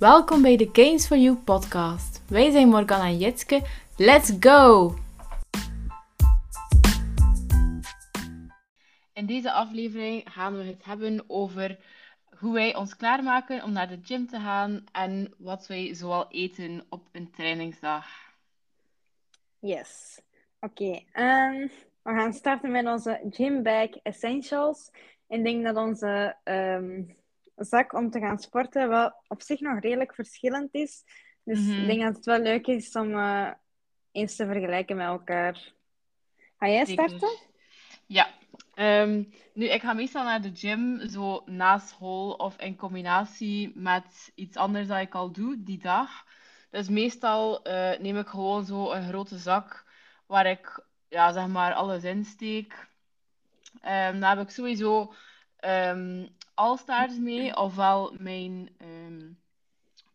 Welkom bij de Games for You podcast. Wij zijn Morgan en Jitske. Let's go! In deze aflevering gaan we het hebben over hoe wij ons klaarmaken om naar de gym te gaan en wat wij zoal eten op een trainingsdag. Yes. Oké, ehm, we gaan starten met onze Gym Bag Essentials. Ik denk dat onze ehm, zak om te gaan sporten wel op zich nog redelijk verschillend is. Dus Mhm. ik denk dat het wel leuk is om eh, eens te vergelijken met elkaar. Ga jij starten? Ja, ehm, nu ik ga meestal naar de gym zo na school of in combinatie met iets anders dat ik al doe die dag. Dus meestal eh, neem ik gewoon zo een grote zak waar ik ja, zeg maar alles in steek. Ehm, dan heb ik sowieso ehm All-Stars mee, ofwel mijn ehm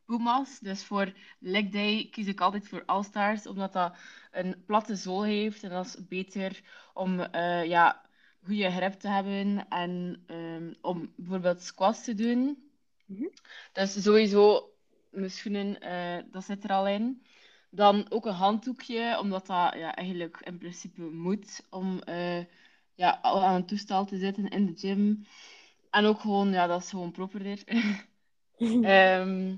Puma's. Dus voor leg day kies ik altijd voor All-Stars, omdat dat een platte zool heeft. En dat is beter om eh, ja, goede grip te hebben en ehm, om bijvoorbeeld squats te doen. Mhm. Dus sowieso mijn schoenen, eh, dat zit er al in. Dan ook een handdoekje, omdat dat ja, eigenlijk in principe moet om eh, ja, aan een toestel te zitten in de gym. En ook gewoon, ja, dat is gewoon properder. Ehm,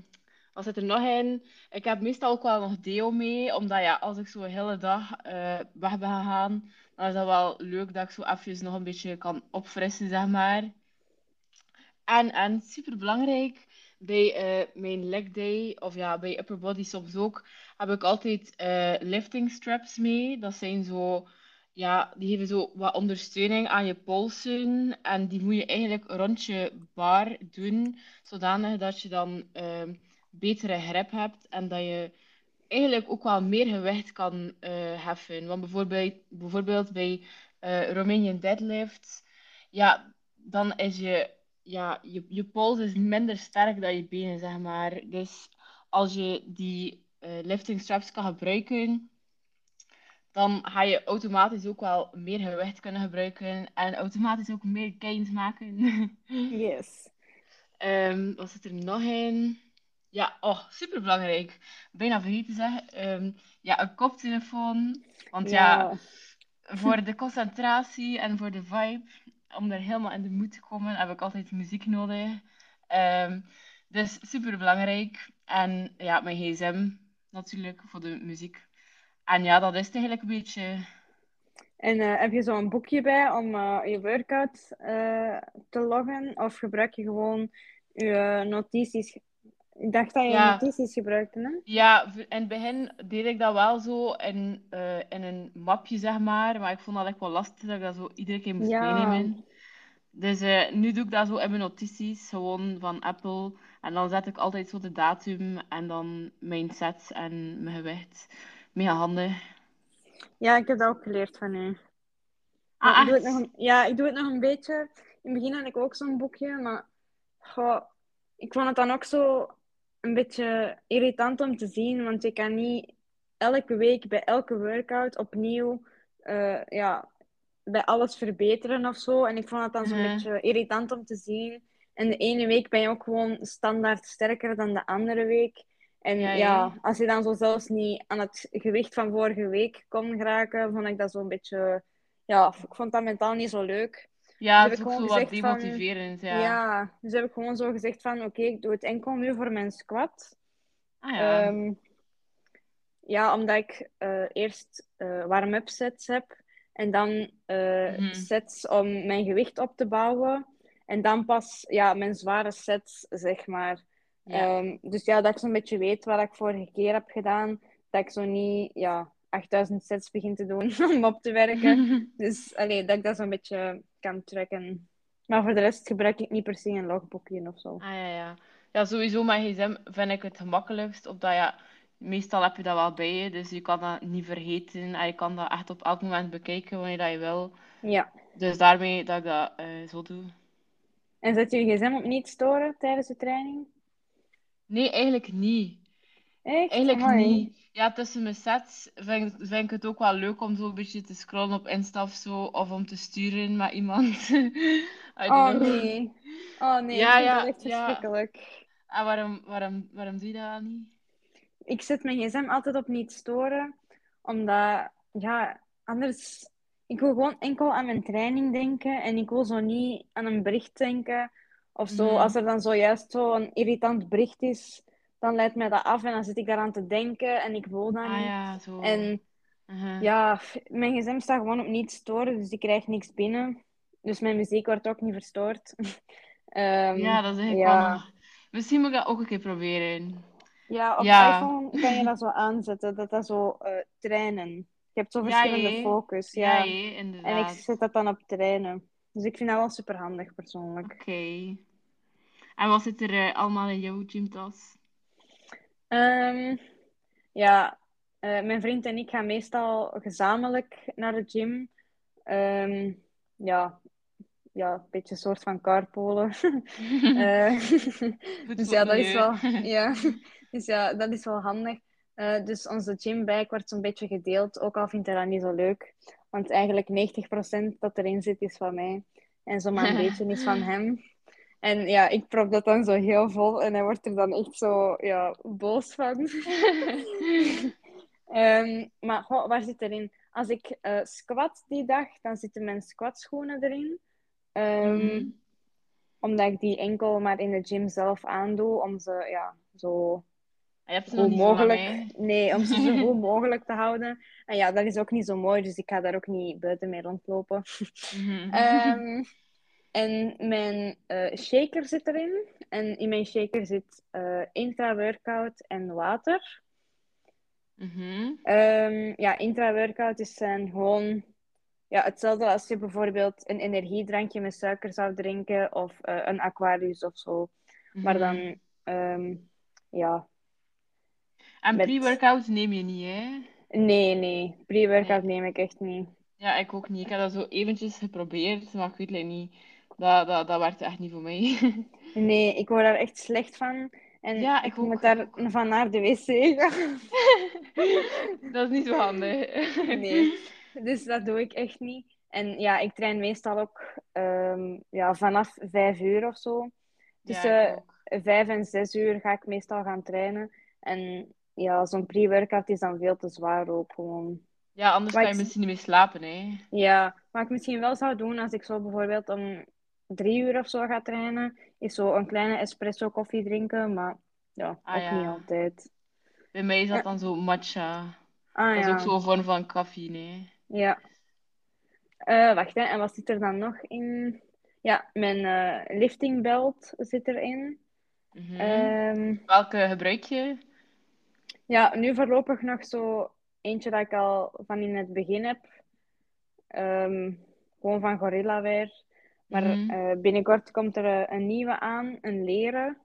wat zit er nog in? Ik heb meestal ook wel nog deo mee, omdat ja, als ik zo een hele dag eh, weg ben gegaan, dan is dat wel leuk dat ik zo even nog een beetje kan opfrissen, zeg maar. En, en super belangrijk, bij eh, mijn leg day, of ja, bij upper body soms ook, heb ik altijd eh, lifting straps mee. Dat zijn zo, ja, die geven zo wat ondersteuning aan je polsen. En die moet je eigenlijk rond je bar doen, zodanig dat je dan ehm, betere grip hebt en dat je eigenlijk ook wel meer gewicht kan eh, heffen. Want bijvoorbeeld, bijvoorbeeld bij eh Romanian deadlifts, ja, dan is je, ja, je, je pols is minder sterk dan je benen, zeg maar. Dus als je die eh, lifting straps kan gebruiken, dan ga je automatisch ook wel meer gewicht kunnen gebruiken en automatisch ook meer gains maken. Yes. Ehm, wat zit er nog in? Ja, oh, superbelangrijk. Bijna vergeten te zeggen. Ehm, ja, een koptelefoon. Want ja, Ja. voor de concentratie en voor de vibe, om er helemaal in de mood te komen, heb ik altijd muziek nodig. Ehm, dus superbelangrijk. En ja, mijn gsm natuurlijk voor de muziek. En ja, dat is het eigenlijk een beetje. En eh, heb je zo'n boekje bij om eh, je workout eh, te loggen? Of gebruik je gewoon je notities? Ik dacht dat je Ja. notities gebruikte, hè? Ja, in het begin deed ik dat wel zo in, in een mapje, zeg maar. Maar ik vond dat echt wel lastig dat ik dat zo iedere keer moest Ja. meenemen. Dus nu doe ik dat zo in mijn notities, gewoon van Apple. En dan zet ik altijd zo de datum en dan mijn set en mijn gewicht. Mega handig. Ja, ik heb dat ook geleerd van u. Ah, ik doe het nog een, ja, ik doe het nog een beetje. In het begin had ik ook zo'n boekje, maar goh, ik vond het dan ook zo een beetje irritant om te zien, want je kan niet elke week bij elke workout opnieuw eh, ja, bij alles verbeteren of zo. En ik vond het dan zo'n Mhm. beetje irritant om te zien. En de ene week ben je ook gewoon standaard sterker dan de andere week. En Ja, ja, ja. als je dan zo zelfs niet aan het gewicht van vorige week kon geraken, vond ik dat zo'n beetje... Ja, ik vond dat mentaal niet zo leuk. Ja, heb het is ook zo wat van- demotiverend, Ja. ja. dus heb ik gewoon zo gezegd van, oké, ik doe het enkel nu voor mijn squat. Ah ja. Ehm, ja, omdat ik eh, eerst eh, warm-up sets heb en dan eh, Mhm. sets om mijn gewicht op te bouwen. En dan pas ja, mijn zware sets, zeg maar. Ja. Ehm, dus ja, dat ik zo'n beetje weet wat ik vorige keer heb gedaan. Dat ik zo niet ja, 8000 sets begin te doen om op te werken. Dus allee, dat ik dat zo'n beetje kan trekken. Maar voor de rest gebruik ik niet per se een logboekje of zo. Ah ja, ja. Ja, sowieso met gsm vind ik het gemakkelijkst, omdat ja, meestal heb je dat wel bij je, dus je kan dat niet vergeten en je kan dat echt op elk moment bekijken wanneer dat je wil. Ja. Dus daarmee dat ik dat eh, zo doe. En zet je je gsm op niet storen tijdens de training? Nee, eigenlijk niet. Echt? Eigenlijk niet. Ja, tussen mijn sets vind, vind ik het ook wel leuk om zo een beetje te scrollen op Insta of zo, of om te sturen met iemand. Oh know. nee. Oh nee, Ja, ja, dat echt ja. verschrikkelijk. En waarom, waarom, waarom doe je dat niet? Ik zet mijn gsm altijd op niet storen, omdat, ja, anders... Ik wil gewoon enkel aan mijn training denken en ik wil zo niet aan een bericht denken of zo. Mhm. Als er dan zojuist zo'n irritant bericht is, dan leidt mij dat af en dan zit ik daaraan te denken en ik wil dat Ah niet. ja, zo. En ja, mijn gsm staat gewoon op niet storen, dus ik krijg niks binnen. Dus mijn muziek wordt ook niet verstoord. Ehm, Ja, dat is ja. wel. Misschien moet ik dat ook een keer proberen. Ja, op Ja. iPhone kan je dat zo aanzetten, dat dat zo eh, trainen. Je hebt zo verschillende focus. Ja, En ik zet dat dan op trainen. Dus ik vind dat wel super handig persoonlijk. Oké. En wat zit er eh, allemaal in jouw gymtas? Ehm, ja, eh, mijn vriend en ik gaan meestal gezamenlijk naar de gym. Ehm, ja, ja, een beetje een soort van carpoolen. Eh, dus ja, dat is wel, ja, dus ja, dat is wel handig. Dus onze gymbike wordt zo'n beetje gedeeld, ook al vindt hij dat niet zo leuk. Want eigenlijk 90% dat erin zit is van mij. En zomaar een beetje is van hem. En ja, ik prop dat dan zo heel vol en hij wordt er dan echt zo ja, boos van. Ehm, maar goh, waar zit erin? Als ik eh, squat die dag, dan zitten mijn squatschoenen erin. Ehm, Mhm. Omdat ik die enkel maar in de gym zelf aandoe, om ze ja, zo nog goed mogelijk, nee, om ze zo goed mogelijk te houden. En ja, dat is ook niet zo mooi, dus ik ga daar ook niet buiten mee rondlopen. Mhm. Ehm, en mijn eh, shaker zit erin. En in mijn shaker zit eh intra-workout en water. Ehm, ja, intra-workout is zijn gewoon ja, hetzelfde als je bijvoorbeeld een energiedrankje met suiker zou drinken of eh, een Aquarius of zo. Maar Mhm. dan, ehm, ja, En met- pre-workout neem je niet, hè? nee, nee, pre-workout Nee. neem ik echt niet. Ja, ik ook niet. Ik heb dat zo eventjes geprobeerd, maar ik weet like, niet. Dat, dat, dat werkte echt niet voor mij. Nee, ik word daar echt slecht van. En Ja, ik moet daar van naar de wc gaan. Dat is niet zo handig. Nee, dus dat doe ik echt niet. En ja, ik train meestal ook ehm, ja, vanaf vijf uur of zo. Ja, Tussen ook. vijf en zes uur ga ik meestal gaan trainen. En ja, zo'n pre-workout is dan veel te zwaar ook gewoon. Ja, anders Maar kan je ik- misschien niet meer slapen, hè? Ja, wat ik misschien wel zou doen als ik zo bijvoorbeeld om drie uur of zo ga trainen, is zo een kleine espresso koffie drinken. Maar ja, Ah, ook ja. niet altijd. Bij mij is dat Ja. dan zo matcha. Ah Dat is ook zo'n vorm van koffie, nee? Ja. Eh, wacht, hè. En wat zit er dan nog in? Ja, mijn eh, lifting belt zit erin. Ehm, Welke gebruik je? ja, nu voorlopig nog zo eentje dat ik al van in het begin heb. Ehm, gewoon van Gorilla Wear. Maar Mhm. eh, binnenkort komt er eh, een nieuwe aan, een leren.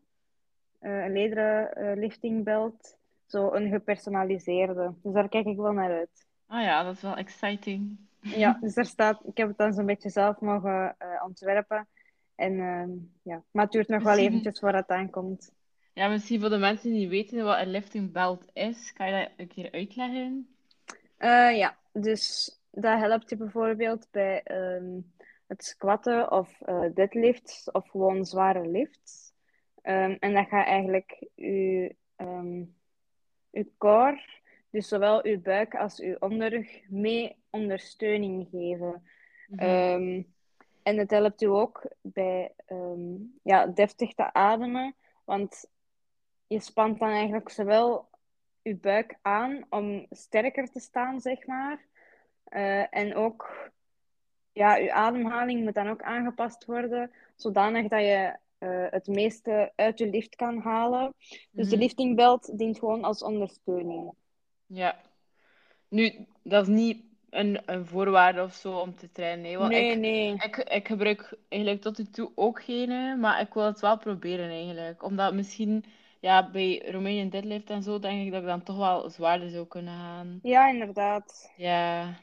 eh, een lederen eh, lifting belt. Zo een gepersonaliseerde. Dus daar kijk ik wel naar uit. Ah ja, dat is wel exciting. Ja, dus daar staat, ik heb het dan zo'n beetje zelf mogen ontwerpen. En ehm, ja, maar het duurt nog wel eventjes voordat het aankomt. Ja, misschien voor de mensen die weten wat een lifting belt is, kan je dat een keer uitleggen? Ja, dus dat helpt je bijvoorbeeld bij ehm, het squatten of eh, deadlifts of gewoon zware lifts. Ehm, en dat gaat eigenlijk je, ehm, uw core, dus zowel uw buik als uw onderrug, mee ondersteuning geven. Mhm. Ehm, en het helpt u ook bij ja, deftig te ademen, want je spant dan eigenlijk zowel je buik aan om sterker te staan, zeg maar. Eh, en ook, ja, je ademhaling moet dan ook aangepast worden, zodanig dat je eh, het meeste uit je lift kan halen. Dus de Mhm. lifting belt dient gewoon als ondersteuning. Ja. Nu, dat is niet een, een voorwaarde of zo om te trainen. hè, want Nee, ik, nee. ik, ik gebruik eigenlijk tot nu toe ook geen, maar ik wil het wel proberen eigenlijk. Omdat misschien ja, bij Romanian deadlift en zo, denk ik dat ik dan toch wel zwaarder zou kunnen gaan. Ja, inderdaad. Ja.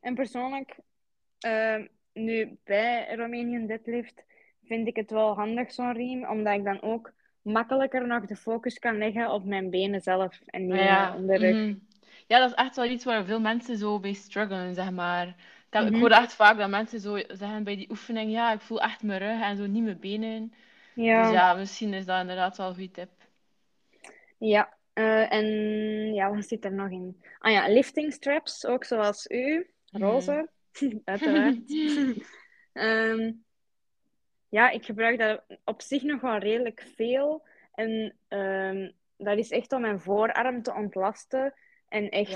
En persoonlijk, eh, nu bij Romanian Deadlift, vind ik het wel handig, zo'n riem, omdat ik dan ook makkelijker nog de focus kan leggen op mijn benen zelf en niet Ah ja. mijn onderrug. mhm. Ja, dat is echt wel iets waar veel mensen zo bij struggelen, zeg maar. Ik, heb, ik Mhm. hoor echt vaak dat mensen zo zeggen bij die oefening, ja, ik voel echt mijn rug en zo niet mijn benen. Ja. Dus ja, misschien is dat inderdaad wel een goede tip. Ja, eh, en ja, wat zit er nog in? Ah ja, lifting straps, ook zoals u. Roze, uiteraard. Ehm, ja, ik gebruik dat op zich nog wel redelijk veel. En ehm, dat is echt om mijn voorarm te ontlasten. En echt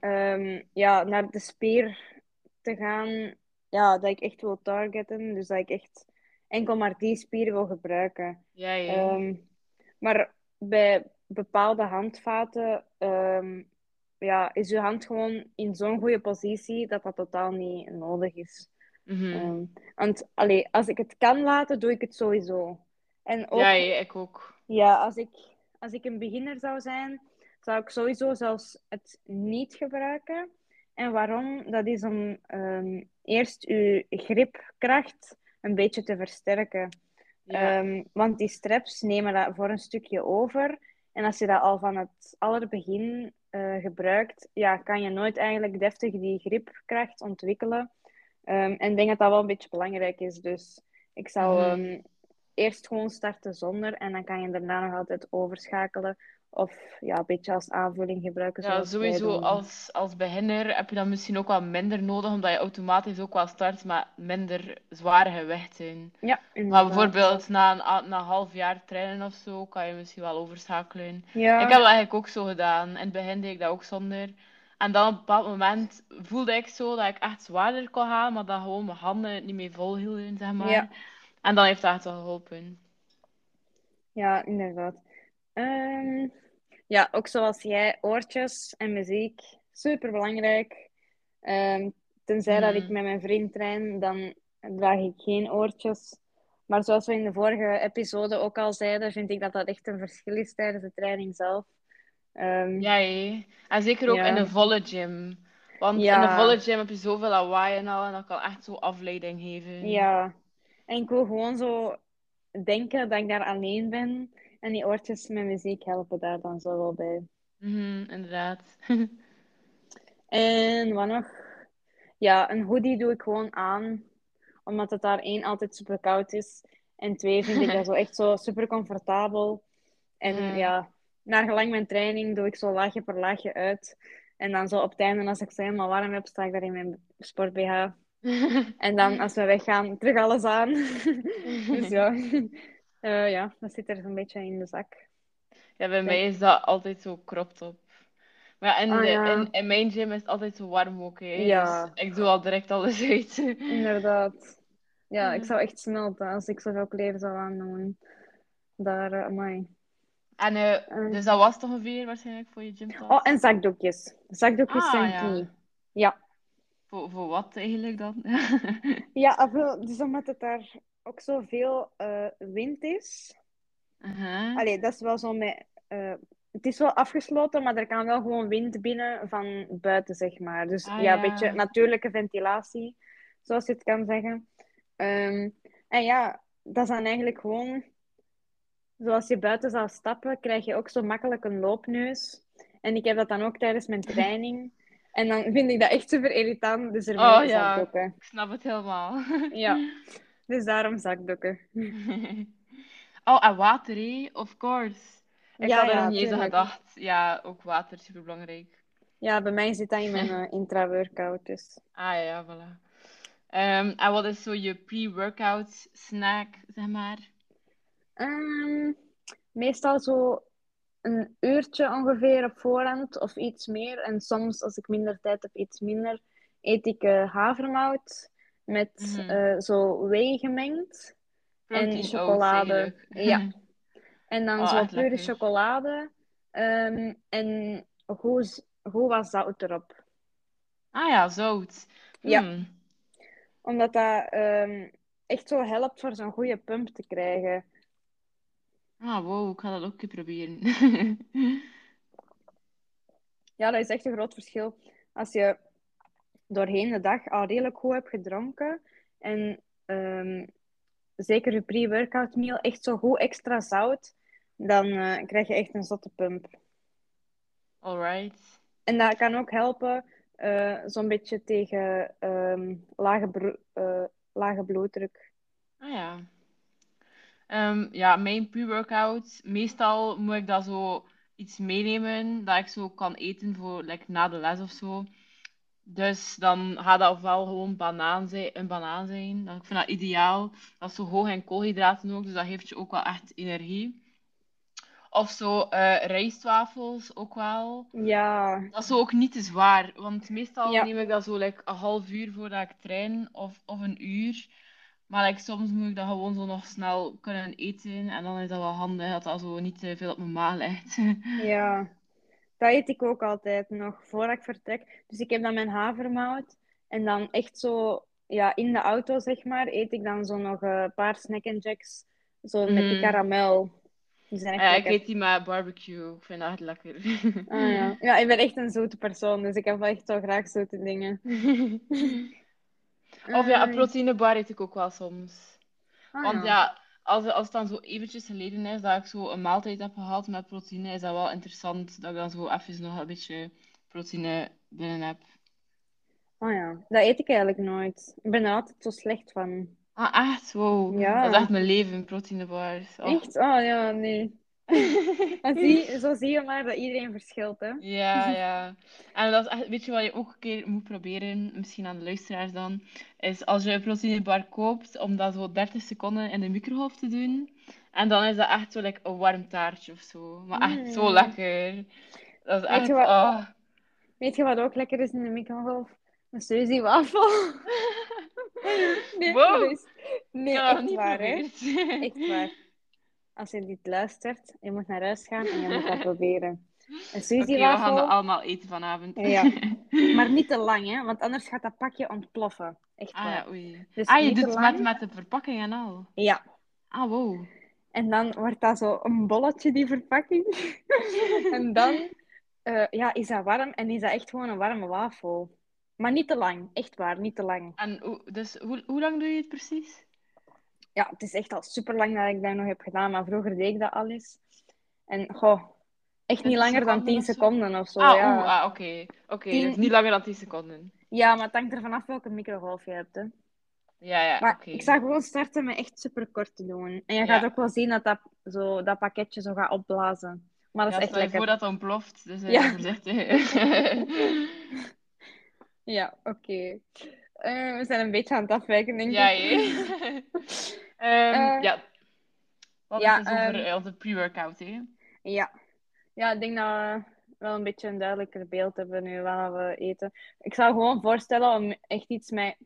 Ja, ehm, ja, naar de spier te gaan. Ja, dat ik echt wil targeten. Dus dat ik echt enkel maar die spier wil gebruiken. Ja. Ehm, maar bij bepaalde handvaten ja, is uw hand gewoon in zo'n goede positie dat dat totaal niet nodig is. Mhm. Ehm, want allee, als ik het kan laten, doe ik het sowieso. En ook, Ja, ik ook. ja, als ik, als ik een beginner zou zijn, zou ik sowieso zelfs het niet gebruiken. En waarom? Dat is om ehm, eerst uw gripkracht een beetje te versterken. Ja. Ehm, want die straps nemen dat voor een stukje over. En als je dat al van het allerbegin eh gebruikt, ja, kan je nooit eigenlijk deftig die gripkracht ontwikkelen. Ehm, en ik denk dat dat wel een beetje belangrijk is. Dus ik zou Mhm. ehm, eerst gewoon starten zonder en dan kan je daarna nog altijd overschakelen. Of ja, een beetje als aanvulling gebruiken. Ja, sowieso als, als beginner heb je dat misschien ook wel minder nodig, omdat je automatisch ook wel start met minder zware gewichten. Ja, Maar bijvoorbeeld na een, na een half jaar trainen of zo, kan je misschien wel overschakelen. Ik Ja, heb dat eigenlijk ook zo gedaan. In het begin deed ik dat ook zonder. En dan op een bepaald moment voelde ik zo dat ik echt zwaarder kon gaan, maar dat gewoon mijn handen niet meer volhielden, zeg maar. ja, En dan heeft dat echt wel geholpen. ja, inderdaad. Ehm, ja, ook zoals jij, oortjes en muziek, super belangrijk. Ehm, tenzij dat ik Mhm. met mijn vriend train, dan draag ik geen oortjes. Maar zoals we in de vorige episode ook al zeiden, vind ik dat dat echt een verschil is tijdens de training zelf. Ehm, Ja. En zeker ook in een volle gym. Want in een volle gym heb je zoveel lawaai en al, en dat kan echt zo afleiding geven. ja. En ik wil gewoon zo denken dat ik daar alleen ben. En die oortjes met muziek helpen daar dan zo wel bij. Mhm, inderdaad. En wat nog? Ja, een hoodie doe ik gewoon aan. Omdat het daar één altijd super koud is. En twee vind ik dat zo echt zo super comfortabel. En Mhm. ja, naar gelang mijn training doe ik zo laagje per laagje uit. En dan zo op het einde, als ik zo helemaal warm heb, sta ik daar in mijn sport BH. En dan als we weggaan, terug alles aan. Dus ja. Eh, ja, dat zit er zo'n beetje in de zak. Ja, bij mij is dat altijd zo crop top. Maar ja, in, Ah, de, ja. in, in mijn gym is het altijd zo warm ook, hè. Ja. Dus ik doe al direct alles uit. Inderdaad. Ja, ik zou echt smelten als ik zoveel kleren zou aandoen. Daar, amai. En dus dat was het ongeveer waarschijnlijk voor je gymtas? Oh, en zakdoekjes. Zakdoekjes Ah, zijn ja. key. Ja. Voor, voor wat eigenlijk dan? Ja, ah, dus omdat het daar ook zoveel eh wind is. Allee, dat is wel zo met... eh, het is wel afgesloten, maar er kan wel gewoon wind binnen van buiten, zeg maar. Dus Ah, ja, een ja. beetje natuurlijke ventilatie, zoals je het kan zeggen. Ehm, en ja, dat is dan eigenlijk gewoon... Zoals je buiten zou stappen, krijg je ook zo makkelijk een loopneus. En ik heb dat dan ook tijdens mijn training. En dan vind ik dat echt super irritant, dus er Oh zijn ja, ik snap het helemaal. Ja. Dus daarom zakdoeken. Oh, en water, hé? Of course. Ik Ja, had er ja, nog niet eens aan gedacht. Ja, ook water, super belangrijk. Ja, bij mij zit dat in mijn eh, intra-workout, dus... Ah ja, voilà. Ehm, en wat is zo je pre-workout snack, zeg maar? Ehm, meestal zo een uurtje ongeveer op voorhand of iets meer. En soms, als ik minder tijd heb, iets minder, eet ik eh, havermout met Mhm. eh, zo whey gemengd Protein en oats chocolade. Ja. En dan Oh, zo pure lekker. chocolade ehm, en goed, goed wat zout erop. Ah ja, zout. Ja. Hmm. Omdat dat ehm, echt zo helpt voor zo'n goede pump te krijgen. Ah, wow, ik ga dat ook proberen. Ja, dat is echt een groot verschil. Als je doorheen de dag al redelijk goed hebt gedronken en ehm, zeker je pre-workout meal echt zo goed extra zout, dan eh, krijg je echt een zotte pump. Alright. En dat kan ook helpen eh, zo'n beetje tegen ehm, lage, eh, lage bloeddruk. Ah ja. Ehm, ja, mijn pre-workout, meestal moet ik dat zo iets meenemen dat ik zo kan eten voor like, na de les of zo. Dus dan gaat dat ofwel gewoon banaan zijn, een banaan zijn. Dan, ik vind dat ideaal. Dat is zo hoog in koolhydraten ook, dus dat geeft je ook wel echt energie. Of zo eh rijstwafels ook wel. Ja, Dat is ook niet te zwaar, want meestal ja, neem ik dat zo like, een half uur voordat ik train of, of een uur. Maar like, soms moet ik dat gewoon zo nog snel kunnen eten en dan is dat wel handig dat dat zo niet te veel op mijn maag ligt. ja. Dat eet ik ook altijd nog voordat ik vertrek. Dus ik heb dan mijn havermout. En dan echt zo, ja, in de auto zeg maar, eet ik dan zo nog eh, een paar snack and jacks. Zo met die Mhm. karamel. Die zijn echt Ja, ik eet die met barbecue. Ik vind dat echt lekker. Ah ja. Ja, ik ben echt een zoete persoon, dus ik heb wel echt zo graag zoete dingen. Of ja, een Eh, proteïnebar eet ik ook wel soms. ah Want ja. Als, als het dan zo eventjes geleden is dat ik zo een maaltijd heb gehad met proteïne, is dat wel interessant dat ik dan zo even nog een beetje proteïne binnen heb. Ah ja, dat eet ik eigenlijk nooit. Ik ben er altijd zo slecht van. Ah, echt? Wow. Dat is echt mijn leven, proteïnebars. Oh. echt? Oh ja, nee. Maar zie, zo zie je maar dat iedereen verschilt, hè? Ja, ja. En dat is echt, weet je wat je ook een keer moet proberen, misschien aan de luisteraars dan, is als je een proteïnebar koopt, om dat zo 30 seconden in de microgolf te doen. En dan is dat echt zo like, een warm taartje of zo. Maar echt zo Mm. lekker. Dat is Weet echt, je wat, oh. weet je wat ook lekker is in de microgolf? Een Suzy wafel. Nee, Wow, Nee, echt waar, hè? geprobeerd. Echt waar. Als je dit luistert, je moet naar huis gaan en je moet dat proberen. Een Oké, we gaan dat allemaal eten vanavond. ja. Maar niet te lang, hè? Want anders gaat dat pakje ontploffen. Echt Ah ja, oei. Dus Ah, je doet met, lang. met de verpakking en al. Ja. Ah, wow. En dan wordt dat zo een bolletje, die verpakking. En dan eh, ja, is dat warm en is dat echt gewoon een warme wafel. Maar niet te lang, echt waar, niet te lang. En hoe, dus hoe, hoe lang doe je het precies? Ja, het is echt al super lang dat ik dat nog heb gedaan, maar vroeger deed ik dat al eens. En goh, echt niet 20 langer dan 10 seconden of zo? Ah, ja. ah, oké. Oké, dus 10, niet langer dan 10 seconden. ja, maar het hangt er vanaf welke microgolf je hebt. Hè. Ja, ja, Maar ik zou gewoon starten met echt super kort te doen. En je gaat Ja. ook wel zien dat dat, zo, dat pakketje zo gaat opblazen. Maar dat Ja, is echt lekker. dat het ontploft, dus eh, Ja, voorzichtig. ja, oké. Eh, we zijn een beetje aan het afwijken, denk Ja, ik. jee. Ehm, Eh, ja, wat is ja, over ehm, eh, onze pre-workout, hè? ja. ja, ik denk dat we wel een beetje een duidelijker beeld hebben nu wat we eten. Ik zou gewoon voorstellen om echt iets met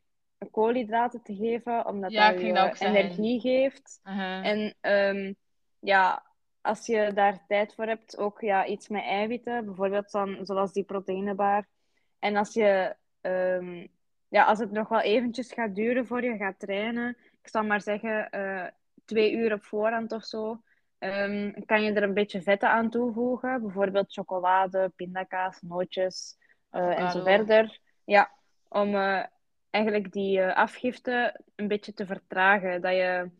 koolhydraten te geven, omdat Ja, dat je dat energie geeft. Uh-huh. En ehm, ja, als je daar tijd voor hebt, ook ja, iets met eiwitten, bijvoorbeeld dan, zoals die proteïnebar. En als je, ja, als het nog wel eventjes gaat duren voor je gaat trainen, ik zal maar zeggen eh, twee uur op voorhand of zo, ehm, kan je er een beetje vetten aan toevoegen. Bijvoorbeeld chocolade, pindakaas, nootjes eh, en zo verder. Ja, om eh, eigenlijk die afgifte een beetje te vertragen, dat je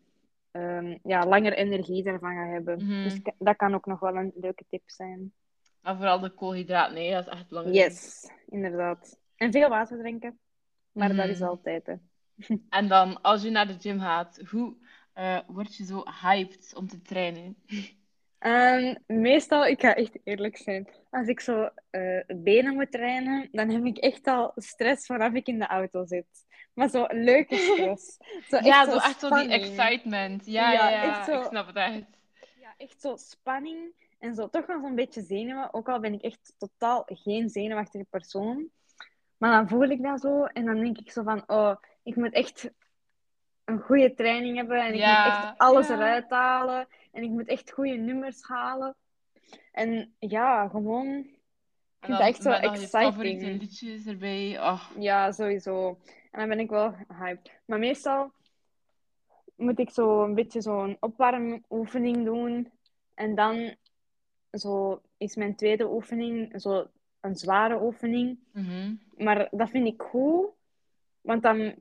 ehm, ja, langer energie ervan gaat hebben. Mhm. Dus dat kan ook nog wel een leuke tip zijn. Maar vooral de koolhydraten, nee, dat is echt belangrijk. Yes, inderdaad. En veel water drinken, maar dat is Mhm. altijd. Hè. En dan, als je naar de gym gaat, hoe eh, word je zo hyped om te trainen? Ehm, meestal, ik ga echt eerlijk zijn, als ik zo eh, benen moet trainen, dan heb ik echt al stress vanaf ik in de auto zit. Maar zo leuke stress. Zo echt Ja, zo zo echt zo die excitement. Ja, Ja, ja, ja, echt zo. ik snap het echt. Ja, echt zo spanning en zo toch wel zo'n beetje zenuwen. Ook al ben ik echt totaal geen zenuwachtige persoon. Maar dan voel ik dat zo en dan denk ik zo van, oh, ik moet echt een goede training hebben en ik moet echt alles ja. eruit halen en ik moet echt goede nummers halen. En ja, gewoon, ik vind dat echt zo je exciting. liedjes erbij. Oh, Ja, sowieso. En dan ben ik wel hyped. Maar meestal moet ik zo een beetje zo'n opwarmoefening doen. En dan zo is mijn tweede oefening zo een zware oefening. mhm. Maar dat vind ik goed. Want dan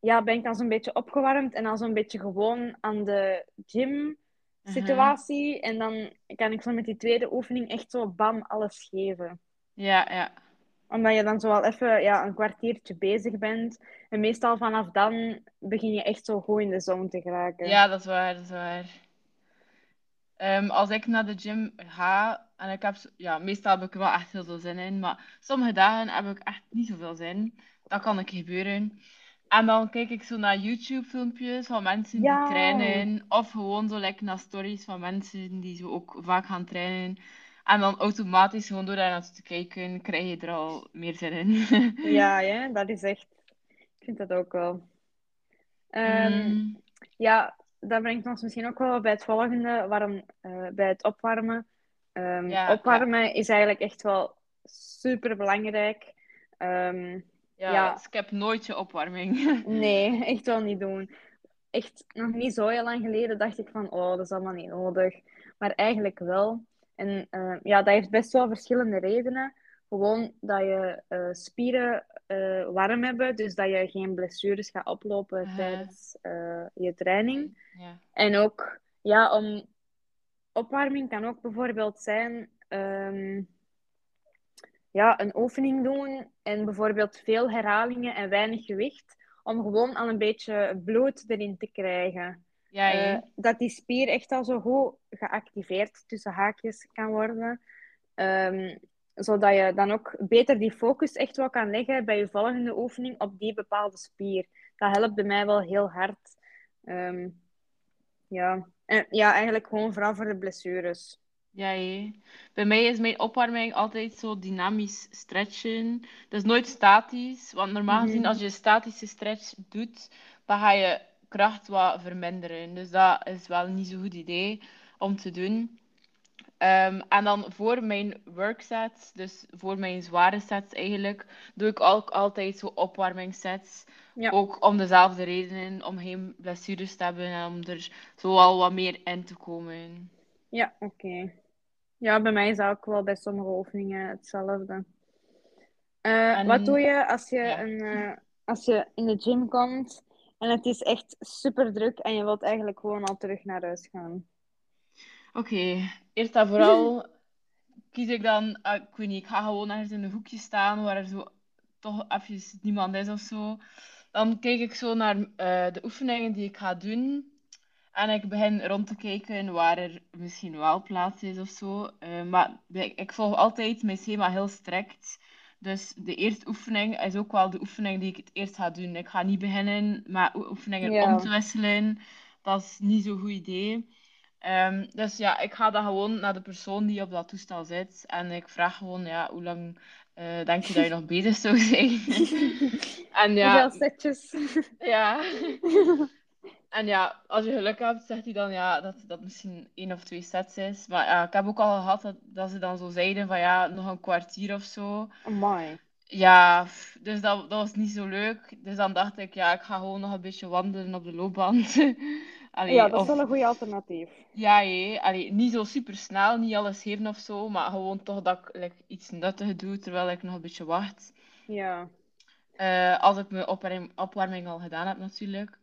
ja, ben ik dan zo'n beetje opgewarmd en dan zo'n beetje gewoon aan de gym situatie. En dan kan ik zo met die tweede oefening echt zo bam alles geven. Ja, ja. Omdat je dan zo wel even ja, een kwartiertje bezig bent. En meestal vanaf dan begin je echt zo goed in de zon te geraken. Ja, dat is waar, dat is waar. Ehm, als ik naar de gym ga, en ik heb, ja, meestal heb ik wel echt heel veel zin in, maar sommige dagen heb ik echt niet zoveel zin. Dat kan een keer gebeuren. En dan kijk ik zo naar YouTube-filmpjes van mensen die Ja. trainen, of gewoon zo lekker naar stories van mensen die zo ook vaak gaan trainen. En dan automatisch, gewoon door daar naartoe te kijken, krijg je er al meer zin in. Ja, ja, dat is echt... Ik vind dat ook wel. Ehm, Mm, ja, dat brengt ons misschien ook wel bij het volgende, waarom, eh, bij het opwarmen. Ehm, Ja, opwarmen is eigenlijk echt wel super belangrijk. Ehm, ja, Ja. skip nooit je opwarming. nee, echt wel niet doen. Echt nog niet zo heel lang geleden dacht ik van, oh, dat is allemaal niet nodig. Maar eigenlijk wel. En eh, ja, dat heeft best wel verschillende redenen. Gewoon dat je eh, spieren eh, warm hebben, dus dat je geen blessures gaat oplopen Aha. tijdens je training. Ja. En ook, ja, om opwarming kan ook bijvoorbeeld zijn, ehm, ja, een oefening doen en bijvoorbeeld veel herhalingen en weinig gewicht, om gewoon al een beetje bloed erin te krijgen. Ja, Eh, dat die spier echt al zo goed geactiveerd tussen haakjes kan worden. Ehm, zodat je dan ook beter die focus echt wel kan leggen bij je volgende oefening op die bepaalde spier. Dat helpt bij mij wel heel hard. Ehm, ja. En, ja, eigenlijk gewoon vooral voor de blessures. Ja, hè. Bij mij is mijn opwarming altijd zo dynamisch stretchen. Dus nooit statisch. Want normaal gezien, Mhm. als je statische stretch doet, dan ga je kracht wat verminderen. Dus dat is wel niet zo'n goed idee om te doen. Ehm, en dan voor mijn worksets, dus voor mijn zware sets eigenlijk, doe ik ook altijd zo opwarmingssets. Ja. Ook om dezelfde redenen, om geen blessures te hebben en om er zo al wat meer in te komen. Ja, oké. Ja, bij mij is dat ook wel bij sommige oefeningen hetzelfde. Eh, En- wat doe je als je, ja. een, eh, als je in de gym komt en het is echt super druk en je wilt eigenlijk gewoon al terug naar huis gaan? Oké, eerst en vooral kies ik dan, ah, ik weet niet, ik ga gewoon ergens in een hoekje staan waar er zo toch even niemand is of zo. Dan kijk ik zo naar eh, de oefeningen die ik ga doen. En ik begin rond te kijken waar er misschien wel plaats is of zo. Eh, maar ik, ik volg altijd mijn schema heel strikt. Dus de eerste oefening is ook wel de oefening die ik het eerst ga doen. Ik ga niet beginnen met oe- oefeningen Ja. om te wisselen. Dat is niet zo'n goed idee. Ehm, dus ja, ik ga dan gewoon naar de persoon die op dat toestel zit. En ik vraag gewoon, ja, hoe lang eh, denk je dat je nog bezig zou zijn? En ja, Hoeveel setjes? ja. En ja, als je geluk hebt, zegt hij dan ja, dat dat misschien één of twee sets is. Maar ja, ik heb ook al gehad dat, dat ze dan zo zeiden van ja, nog een kwartier of zo. Amai. Ja, dus dat, dat was niet zo leuk. Dus dan dacht ik, ja, ik ga gewoon nog een beetje wandelen op de loopband. Allee, Ja, dat is of- wel een goed alternatief. ja, hé. Allee, niet zo super snel, niet alles geven of zo, maar gewoon toch dat ik like, iets nuttigs doe terwijl ik nog een beetje wacht. Ja. Eh, als ik mijn opwarming, opwarming al gedaan heb, natuurlijk.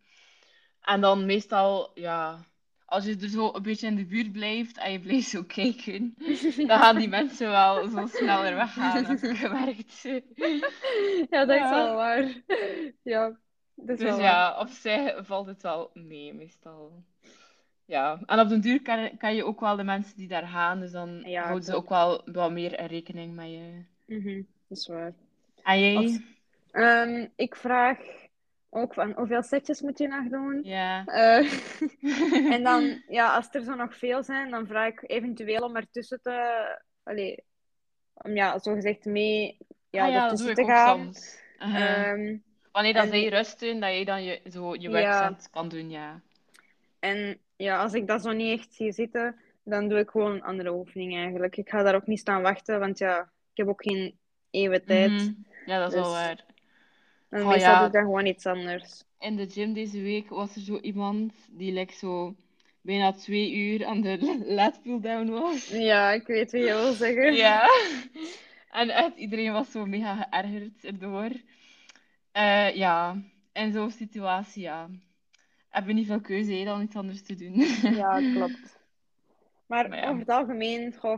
En dan meestal, ja, als je er zo een beetje in de buurt blijft en je blijft zo kijken, dan gaan die mensen wel zo sneller weggaan, heb ik gemerkt. Ja, dat is Ja. wel waar. Ja, dat is Dus wel waar. ja, op zich valt het wel mee, meestal. Ja, en op den duur kan, kan je ook wel de mensen die daar gaan, dus dan Ja, houden ze ook wel wat meer in rekening met je. Mhm, dat is waar. En jij? Als- Ehm, ik vraag ook van hoeveel setjes moet je nog doen? Ja. Eh, en dan, ja, als er zo nog veel zijn, dan vraag ik eventueel om ertussen te... Allee, om ja, zogezegd mee ja, Ah ja, dat ik te ook gaan. Uh-huh. Ehm, Wanneer dan en- zij rusten, dat je dan je, zo je Ja. werkset kan doen, ja. en ja, als ik dat zo niet echt zie zitten, dan doe ik gewoon een andere oefening eigenlijk. Ik ga daar ook niet staan wachten, want ja, ik heb ook geen eeuwen tijd. Mhm. Ja, dat is wel Dus- waar. En Oh, meestal ja. dan gewoon iets anders. In de gym deze week was er zo iemand die like, zo bijna twee uur aan de lat pull-down was. Ja, ik weet wie je wil zeggen. Ja. En echt, iedereen was zo mega geërgerd erdoor. Eh, ja, in zo'n situatie, ja. Heb je niet veel keuze hè, dan iets anders te doen. Ja, klopt. Maar Maar ja. over het algemeen, goh,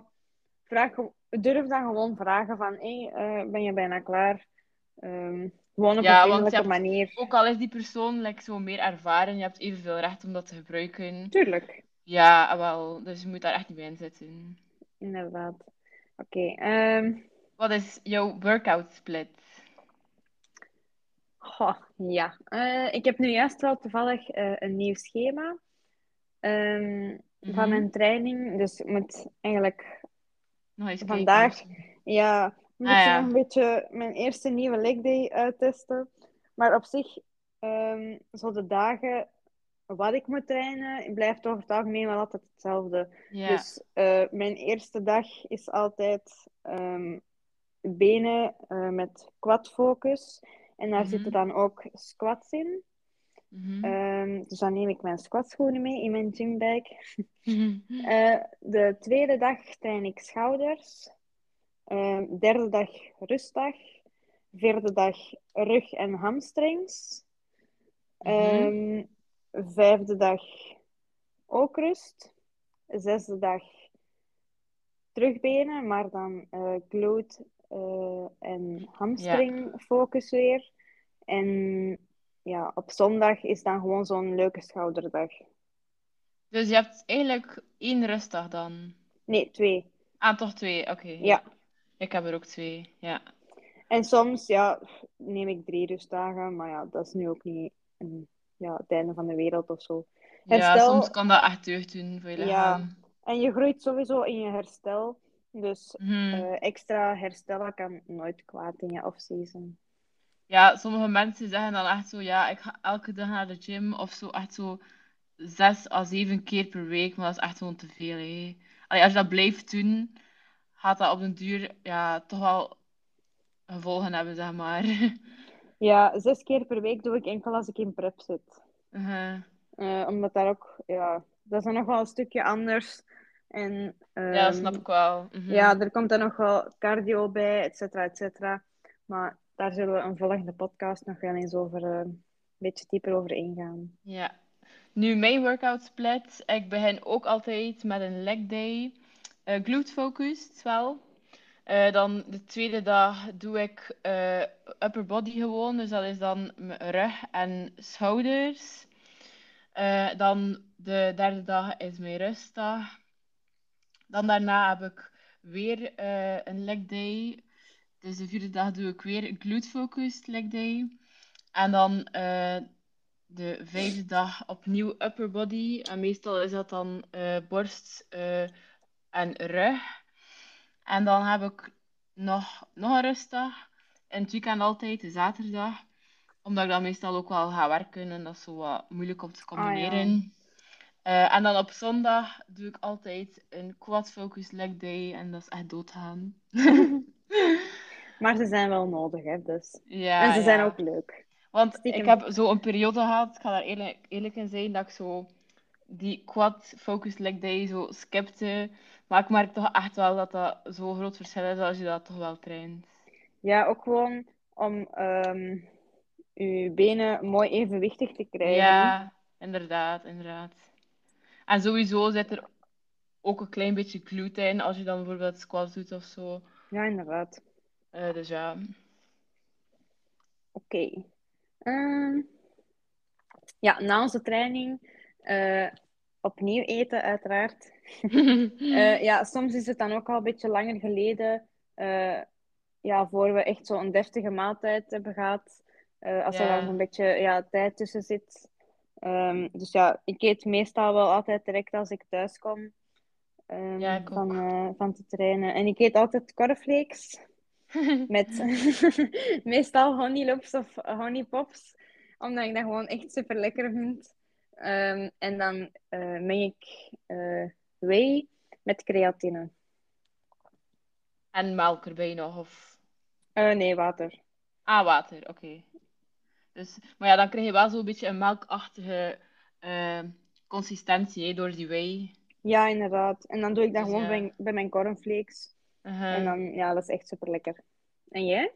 vraag, durf dan gewoon vragen van, hé, eh, ben je bijna klaar? Ehm, gewoon op Ja, een want je vriendelijke hebt, manier. ook al is die persoon like, zo meer ervaren, je hebt evenveel recht om dat te gebruiken. Tuurlijk, Ja, ah, wel. Dus je moet daar echt niet bij inzetten. inderdaad. Oké, ehm, Wat is jouw workout split? goh, ja. Eh, ik heb nu juist wel toevallig eh, een nieuw schema ehm, van Mhm. mijn training. Dus ik moet eigenlijk Nog eens vandaag, kijken. ja, een Ah beetje ja. nog een beetje mijn eerste nieuwe leg day uittesten. Maar op zich, ehm, zo de dagen wat ik moet trainen, blijft over het algemeen wel altijd hetzelfde. Ja. Dus eh, mijn eerste dag is altijd ehm, benen eh, met quad focus. En daar Mhm. zitten dan ook squats in. Mhm. Ehm, dus dan neem ik mijn squatschoenen mee in mijn gymbag. Mhm. Eh, de tweede dag train ik schouders. Ehm, derde dag rustdag. Vierde dag rug en hamstrings. Mhm. Ehm, vijfde dag ook rust. Zesde dag terugbenen, maar dan eh glute eh, en hamstring focus weer. En ja, op zondag is dan gewoon zo'n leuke schouderdag. Dus je hebt eigenlijk één rustdag dan. Nee, twee. Ah, toch twee. Oké. Ja. Ik heb er ook twee. Ja. En soms ja, neem ik drie rustdagen, maar ja, dat is nu ook niet een, ja, het einde van de wereld of zo. Ja, soms kan dat echt deugd doen voor je Ja. lichaam. En je groeit sowieso in je herstel. Dus Mhm. eh, extra herstellen kan nooit kwaad in je off-season. Ja, sommige mensen zeggen dan echt zo, ja, ik ga elke dag naar de gym of zo, echt zo zes à zeven keer per week, maar dat is echt gewoon te veel, hè. Allee, als je dat blijft doen, gaat dat op den duur, ja, toch wel gevolgen hebben, zeg maar. Ja, zes keer per week doe ik enkel als ik in prep zit. Mhm. Eh, omdat daar ook, ja, dat is dan nog wel een stukje anders. En Ja, dat ehm, snap ik wel. Mhm. Ja, er komt dan nog wel cardio bij, et cetera, et cetera. Maar daar zullen we een volgende podcast nog wel eens over, eh, een beetje dieper over ingaan. Ja. Nu, mijn workout split. Ik begin ook altijd met een leg day. Eh glute focused wel. Eh, dan de tweede dag doe ik eh, upper body gewoon. Dus dat is dan mijn rug en schouders. Dan de derde dag is mijn rustdag. Dan daarna heb ik weer een leg day. Dus de vierde dag doe ik weer glute focused leg day. En dan de vijfde dag opnieuw upper body. En meestal is dat dan borst en rug. En dan heb ik nog, nog een rustdag. In het weekend altijd, de zaterdag. Omdat ik dan meestal ook wel ga werken en dat is zo wat moeilijk om te combineren. Eh, en dan op zondag doe ik altijd een quad focus leg day. En dat is echt doodgaan. Maar ze zijn wel nodig, hè, dus. Ja, en ze zijn ook leuk. Want Stiekem. ik heb zo een periode gehad, ik ga daar eerlijk, eerlijk in zijn, dat ik zo die quad focus leg day zo skipte. Maar ik merk toch echt wel dat dat zo'n groot verschil is als je dat toch wel traint. Ja, ook gewoon om ehm je benen mooi evenwichtig te krijgen. Ja, inderdaad, inderdaad. En sowieso zit er ook een klein beetje glute in als je dan bijvoorbeeld squats doet of zo. Ja, inderdaad. Eh, dus ja. Oké. Ehm, ja, na onze training eh, opnieuw eten, uiteraard. Eh, ja, soms is het dan ook al een beetje langer geleden, eh, ja, voor we echt zo'n deftige maaltijd hebben gehad. Eh, als er dan een beetje ja, tijd tussen zit. Ehm, dus ja, ik eet meestal wel altijd direct als ik thuis kom ehm, Ja, ik van, van te trainen. En ik eet altijd cornflakes met meestal honey loops of honey pops, omdat ik dat gewoon echt super lekker vind. Ehm, en dan eh, meng ik eh, whey met creatine. En melk erbij nog, of... Eh, nee, water. Ah, water, oké. Dus, maar ja, dan krijg je wel zo'n beetje een melkachtige eh, consistentie hè, door die whey. Ja, inderdaad. En dan doe ik dat Dus gewoon ja. bij, bij mijn cornflakes. Uh-huh. En dan, ja, dat is echt super lekker. En jij?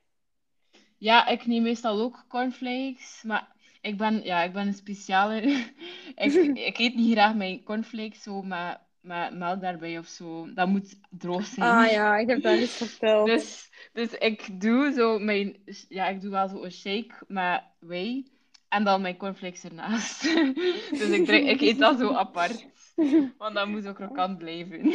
Ja, ik neem meestal ook cornflakes, maar ik ben, ja, ik ben een speciale. ik, ik eet niet graag mijn cornflakes zo met met melk daarbij of zo. Dat moet droog zijn. Ah ja, ik heb dat eens verteld. Dus, dus ik doe zo mijn... Ja, ik doe wel zo een shake met whey. En dan mijn cornflakes ernaast. dus ik, drink, ik eet dat zo apart. Want dat moet ook krokant blijven.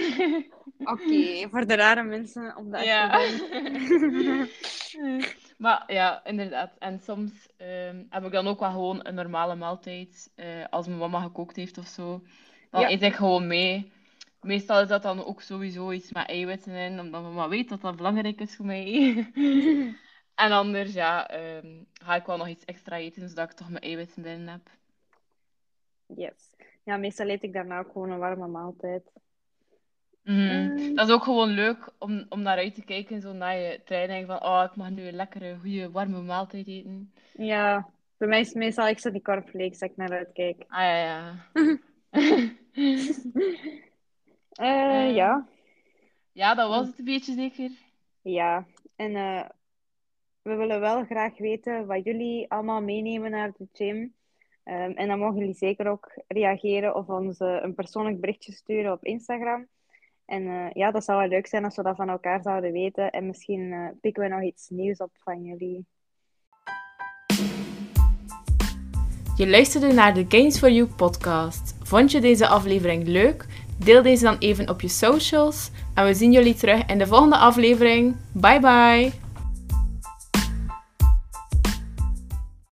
Oké, voor de rare mensen om dat Ja. te doen. Maar ja, inderdaad. En soms ehm, heb ik dan ook wel gewoon een normale maaltijd. eh, als mijn mama gekookt heeft of zo. Dan Ja. eet ik gewoon mee. Meestal is dat dan ook sowieso iets met eiwitten in, omdat mama weet dat dat belangrijk is voor mij. En anders, ja, ehm, ga ik wel nog iets extra eten, zodat ik toch mijn eiwitten binnen heb. Yes. Ja, meestal eet ik daarna ook gewoon een warme maaltijd. Mhm. Mm. Dat is ook gewoon leuk om, om naar uit te kijken, zo na je training, van oh, ik mag nu een lekkere, goede, warme maaltijd eten. Ja, bij mij is het meestal extra die cornflakes dat ik naar uitkijk. Ah ja, ja. Eh, Eh. ja. Ja, dat was het een beetje zeker. Ja, en eh, we willen wel graag weten wat jullie allemaal meenemen naar de gym. Ehm, en dan mogen jullie zeker ook reageren of ons een persoonlijk berichtje sturen op Instagram. En eh, ja, dat zou wel leuk zijn als we dat van elkaar zouden weten. En misschien eh, pikken we nog iets nieuws op van jullie. Je luisterde naar de Games for You podcast. Vond je deze aflevering leuk? Deel deze dan even op je socials. En we zien jullie terug in de volgende aflevering. Bye bye!